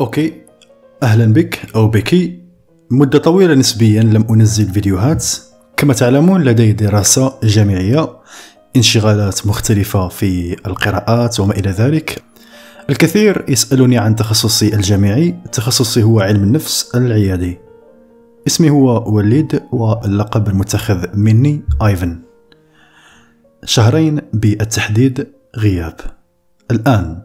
أوكي. أهلا بك أو بك. مدة طويلة نسبيا لم أنزل فيديوهات. كما تعلمون لدي دراسة جامعية انشغالات مختلفة في القراءات وما إلى ذلك. الكثير يسألني عن تخصصي الجامعي. تخصصي هو علم النفس العيادي. اسمي هو وليد واللقب المتخذ مني آيفن. شهرين بالتحديد غياب. الآن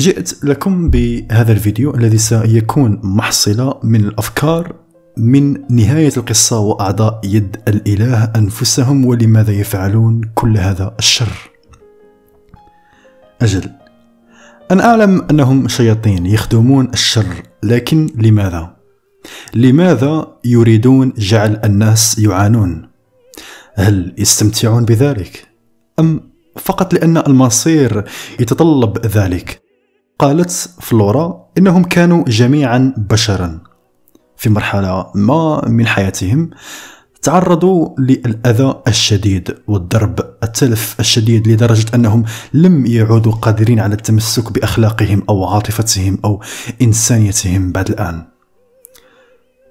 جئت لكم بهذا الفيديو الذي سيكون محصلة من الأفكار من نهاية القصة وأعضاء يد الإله أنفسهم ولماذا يفعلون كل هذا الشر أجل أنا أعلم أنهم شياطين يخدمون الشر لكن لماذا؟ لماذا يريدون جعل الناس يعانون؟ هل يستمتعون بذلك؟ أم فقط لأن المصير يتطلب ذلك؟ قالت فلورا إنهم كانوا جميعا بشرا. في مرحلة ما من حياتهم تعرضوا للأذى الشديد والضرب التلف الشديد لدرجة أنهم لم يعودوا قادرين على التمسك بأخلاقهم أو عاطفتهم أو إنسانيتهم بعد الآن.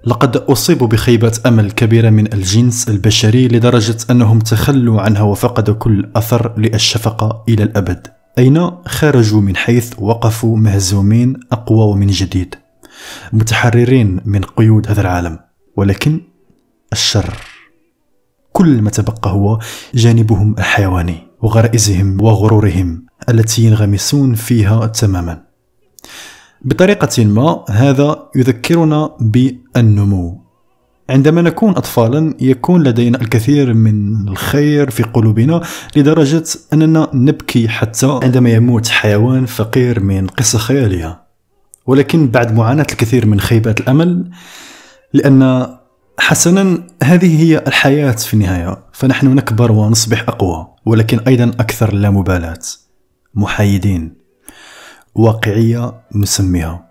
لقد أصيبوا بخيبة أمل كبيرة من الجنس البشري لدرجة أنهم تخلوا عنها وفقدوا كل أثر للشفقة إلى الأبد. أين خرجوا من حيث وقفوا مهزومين أقوى ومن جديد متحررين من قيود هذا العالم ولكن الشر كل ما تبقى هو جانبهم الحيواني وغرائزهم وغرورهم التي ينغمسون فيها تماما. بطريقة ما هذا يذكرنا بالنمو عندما نكون أطفالا يكون لدينا الكثير من الخير في قلوبنا لدرجة أننا نبكي حتى عندما يموت حيوان فقير من قصة خيالية ولكن بعد معاناة الكثير من خيبات الأمل لأن حسنا هذه هي الحياة في النهاية فنحن نكبر ونصبح أقوى ولكن أيضا أكثر لا مبالاة محايدين. واقعية نسميها.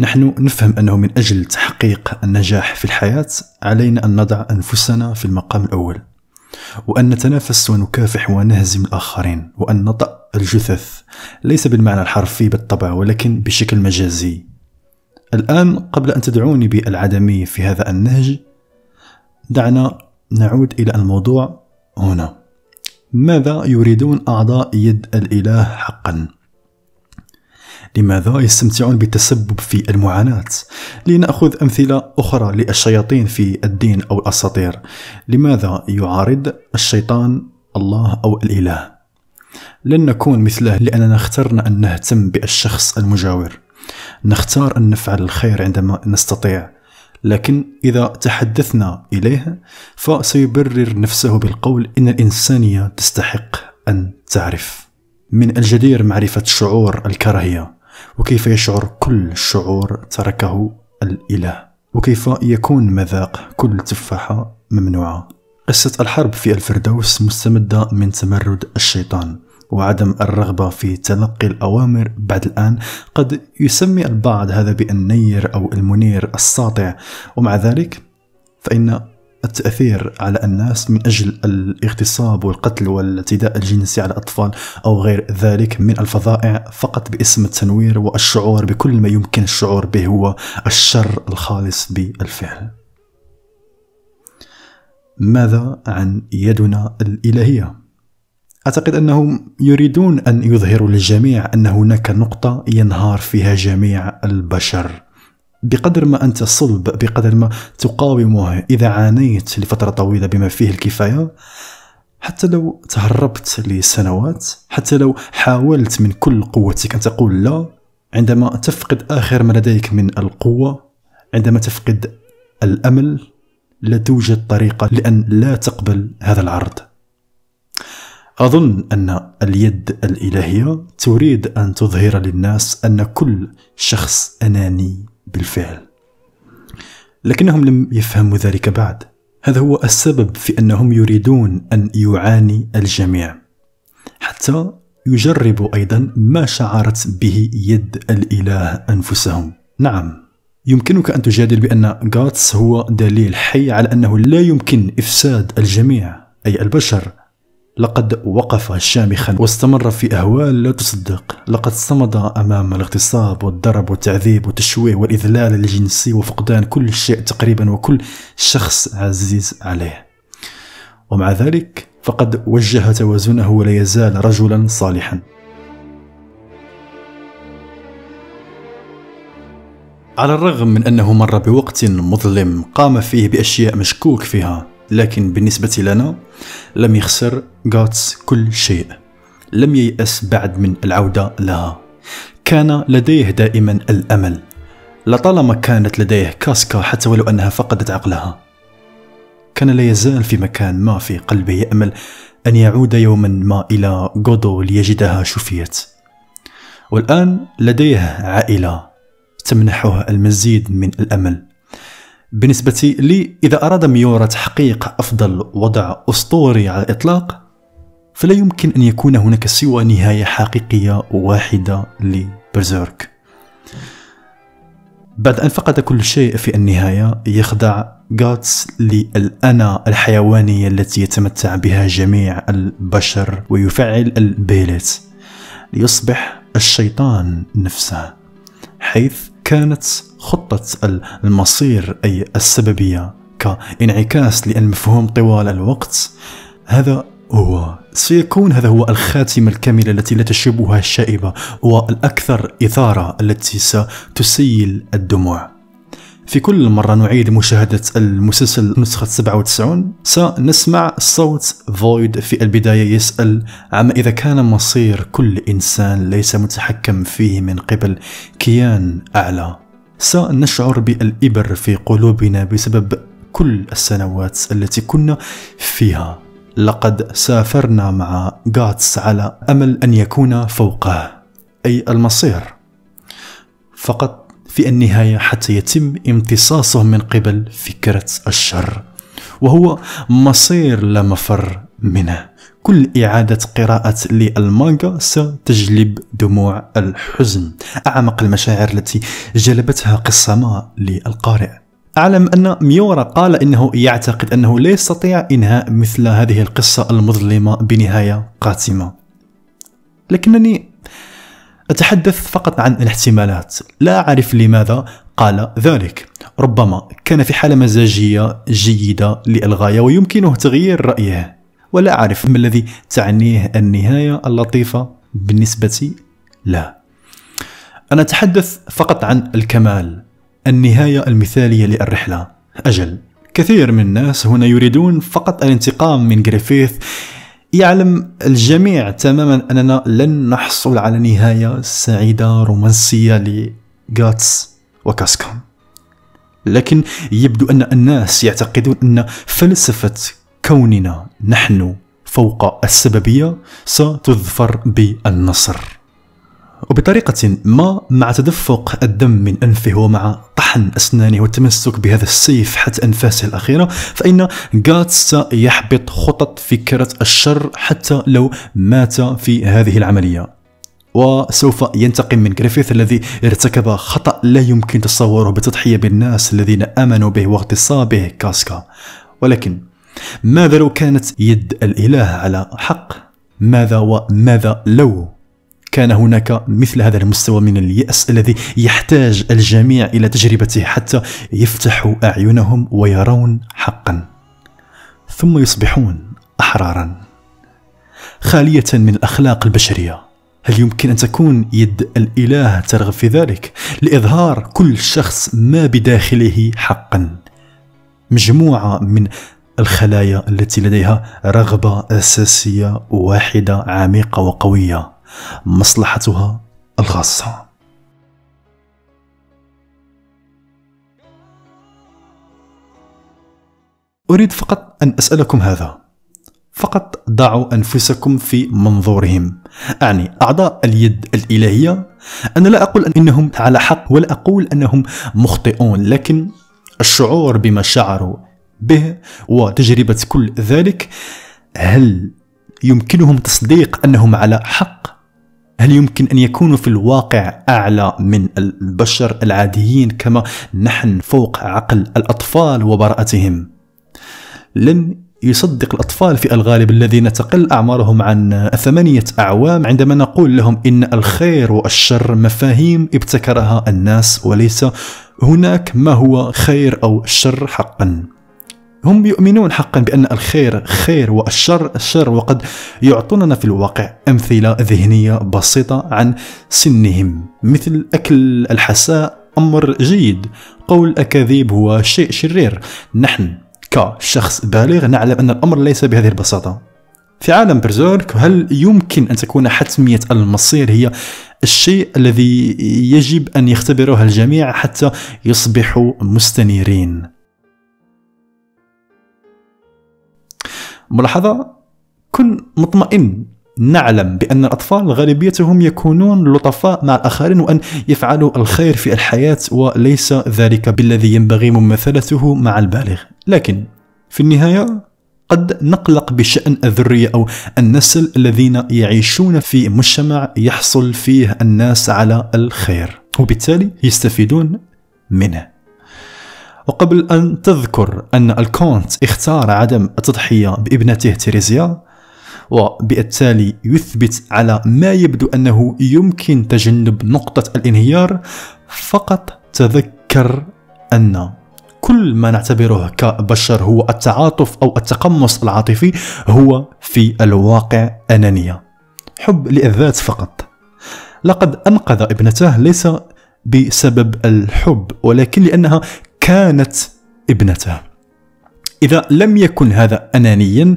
نحن نفهم أنه من أجل تحقيق النجاح في الحياة علينا أن نضع أنفسنا في المقام الأول وأن نتنافس ونكافح ونهزم الآخرين وأن نطأ الجثث. ليس بالمعنى الحرفي بالطبع ولكن بشكل مجازي. الآن قبل أن تدعوني بالعدمي في هذا النهج دعنا نعود إلى الموضوع هنا. ماذا يريدون أعضاء يد الإله حقا؟ لماذا يستمتعون بالتسبب في المعاناة؟ لنأخذ أمثلة أخرى للشياطين في الدين أو الأساطير. لماذا يعارض الشيطان الله أو الإله؟ لن نكون مثله لأننا اخترنا أن نهتم بالشخص المجاور. نختار أن نفعل الخير عندما نستطيع. لكن إذا تحدثنا إليه فسيبرر نفسه بالقول إن الإنسانية تستحق أن تعرف. من الجدير معرفة شعور الكراهية. وكيف يشعر كل شعور تركه الإله؟ وكيف يكون مذاق كل تفاحة ممنوعة قصة الحرب في الفردوس مستمدة من تمرد الشيطان وعدم الرغبة في تلقي الأوامر بعد الآن. قد يسمي البعض هذا بالنير أو المنير الساطع ومع ذلك فإن التأثير على الناس من أجل الاغتصاب والقتل والاعتداء الجنسي على الأطفال أو غير ذلك من الفظائع فقط باسم التنوير والشعور بكل ما يمكن الشعور به هو الشر الخالص بالفعل ماذا عن يدنا الإلهية؟ أعتقد أنهم يريدون أن يظهروا للجميع أن هناك نقطة ينهار فيها جميع البشر بقدر ما أنت صلب بقدر ما تقاومه إذا عانيت لفترة طويلة بما فيه الكفاية حتى لو تهربت لسنوات حتى لو حاولت من كل قوتك أن تقول لا عندما تفقد آخر ما لديك من القوة عندما تفقد الأمل لا توجد طريقة لأن لا تقبل هذا العرض. أظن أن اليد الإلهية تريد أن تظهر للناس أن كل شخص أناني. بالفعل. لكنهم لم يفهموا ذلك بعد. هذا هو السبب في أنهم يريدون أن يعاني الجميع. حتى يجربوا أيضا ما شعرت به يد الإله أنفسهم. نعم. يمكنك أن تجادل بأن غاتس هو دليل حي على أنه لا يمكن إفساد الجميع أي البشر لقد وقف شامخا واستمر في أهوال لا تصدق. لقد صمد أمام الاغتصاب والضرب والتعذيب والتشويه والإذلال الجنسي وفقدان كل شيء تقريبا وكل شخص عزيز عليه. ومع ذلك فقد وجه توازنه ولا يزال رجلا صالحا. على الرغم من أنه مر بوقت مظلم قام فيه بأشياء مشكوك فيها لكن بالنسبة لنا لم يخسر غاتس كل شيء. لم ييأس بعد من العودة لها. كان لديه دائما الأمل. لطالما كانت لديه كاسكا حتى ولو أنها فقدت عقلها. كان لا يزال في مكان ما في قلبه يأمل أن يعود يوما ما إلى غودو ليجدها شفيت والآن لديه عائلة تمنحه المزيد من الأمل. بالنسبة لي إذا أراد ميورا تحقيق أفضل وضع أسطوري على الإطلاق فلا يمكن أن يكون هناك سوى نهاية حقيقية واحدة لبرزيرك. بعد أن فقد كل شيء في النهاية يخضع غاتس للأنا الحيوانية التي يتمتع بها جميع البشر ويفعل البيلت ليصبح الشيطان نفسه حيث كانت خطة المصير أي السببية كانعكاس للمفهوم طوال الوقت. هذا هو سيكون هذا هو الخاتمة الكاملة التي لا تشبهها الشائبة والأكثر إثارة التي ستسيل الدموع. في كل مرة نعيد مشاهدة المسلسل نسخة 97 سنسمع صوت فويد في البداية يسأل عما إذا كان مصير كل إنسان ليس متحكم فيه من قبل كيان أعلى. سنشعر بالإبر في قلوبنا بسبب كل السنوات التي كنا فيها. لقد سافرنا مع غاتس على أمل أن يكون فوقه. أي المصير؟ فقط في النهاية حتى يتم امتصاصه من قبل فكرة الشر وهو مصير لا مفر منه. كل إعادة قراءة للمانجا ستجلب دموع الحزن. أعمق المشاعر التي جلبتها قصة ما للقارئ. أعلم أن ميورا قال إنه يعتقد أنه لا يستطيع إنهاء مثل هذه القصة المظلمة بنهاية قاتمة. لكنني أتحدث فقط عن الاحتمالات. لا أعرف لماذا قال ذلك. ربما كان في حالة مزاجية جيدة للغاية ويمكنه تغيير رأيه. ولا أعرف ما الذي تعنيه النهاية اللطيفة بالنسبة له أنا أتحدث فقط عن الكمال النهاية المثالية للرحلة. أجل كثير من الناس هنا يريدون فقط الانتقام من جريفيث يعلم الجميع تماما أننا لن نحصل على نهاية سعيدة رومانسية لغاتس وكاسكا. لكن يبدو أن الناس يعتقدون أن فلسفة كوننا نحن فوق السببية ستظفر بالنصر. وبطريقة ما مع تدفق الدم من أنفه ومع طحن أسنانه والتمسك بهذا السيف حتى أنفاسه الأخيرة فإن غاتس سيحبط خطط فكرة الشر حتى لو مات في هذه العملية. وسوف ينتقم من جريفيث الذي ارتكب خطأ لا يمكن تصوره بتضحية بالناس الذين آمنوا به واغتصابه كاسكا. ولكن ماذا لو كانت يد الإله على حق؟ ماذا وماذا لو كان هناك مثل هذا المستوى من اليأس الذي يحتاج الجميع إلى تجربته حتى يفتحوا أعينهم ويرون حقا؟ ثم يصبحون أحرارا. خالية من الأخلاق البشرية. هل يمكن أن تكون يد الإله ترغب في ذلك؟ لإظهار كل شخص ما بداخله حقا. مجموعة من الخلايا التي لديها رغبة أساسية واحدة عميقة وقوية مصلحتها الخاصة. أريد فقط أن أسألكم هذا. فقط ضعوا أنفسكم في منظورهم. أعني أعضاء اليد الإلهية أنا لا أقول أنهم على حق ولا أقول أنهم مخطئون لكن الشعور بما شعروا به وتجربة كل ذلك هل يمكنهم تصديق أنهم على حق؟ هل يمكن أن يكونوا في الواقع أعلى من البشر العاديين كما نحن فوق عقل الأطفال وبراءتهم؟ لن يصدق الأطفال في الغالب الذين تقل أعمارهم عن ثمانية أعوام عندما نقول لهم إن الخير والشر مفاهيم ابتكرها الناس وليس هناك ما هو خير أو شر حقا. هم يؤمنون حقا بأن الخير خير والشر شر وقد يعطوننا في الواقع أمثلة ذهنية بسيطة عن سنهم مثل أكل الحساء أمر جيد قول الأكاذيب هو شيء شرير. نحن كشخص بالغ نعلم أن الأمر ليس بهذه البساطة. في عالم برزيرك هل يمكن أن تكون حتمية المصير هي الشيء الذي يجب أن يختبره الجميع حتى يصبحوا مستنيرين؟ ملاحظة؟ كن مطمئن. نعلم بأن الأطفال غالبيتهم يكونون لطفاء مع الآخرين وأن يفعلوا الخير في الحياة وليس ذلك بالذي ينبغي مماثلته مع البالغ. لكن في النهاية قد نقلق بشأن الذرية أو النسل الذين يعيشون في مجتمع يحصل فيه الناس على الخير وبالتالي يستفيدون منه. وقبل أن تذكر أن الكونت اختار عدم التضحية بابنته تيريزيا وبالتالي يثبت على ما يبدو أنه يمكن تجنب نقطة الانهيار فقط تذكر أن كل ما نعتبره كبشر هو التعاطف أو التقمص العاطفي هو في الواقع أنانية. حب للذات فقط. لقد أنقذ ابنته ليس بسبب الحب ولكن لأنها كانت ابنته. إذا لم يكن هذا أنانيا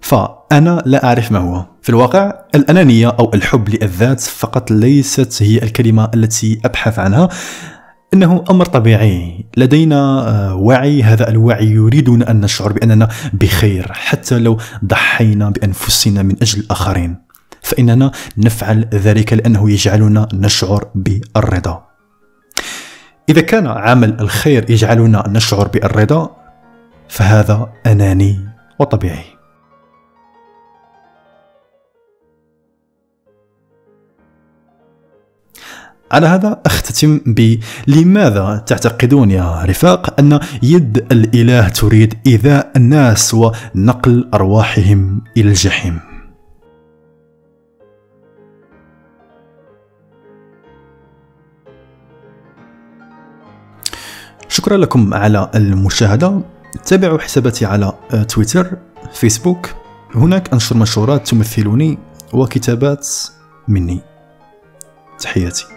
فأنا لا أعرف ما هو. في الواقع الأنانية أو الحب للذات فقط ليست هي الكلمة التي أبحث عنها. إنه أمر طبيعي. لدينا آه، وعي. هذا الوعي يريدنا أن نشعر بأننا بخير حتى لو ضحينا بأنفسنا من أجل الآخرين. فإننا نفعل ذلك لأنه يجعلنا نشعر بالرضا. إذا كان عمل الخير يجعلنا نشعر بالرضا فهذا أناني وطبيعي. على هذا أختتم ب لماذا تعتقدون يا رفاق أن يد الإله تريد إيذاء الناس ونقل أرواحهم إلى الجحيم؟ شكرا لكم على المشاهدة. تابعوا حساباتي على تويتر فيسبوك. هناك انشر منشورات تمثلني وكتابات مني. تحياتي.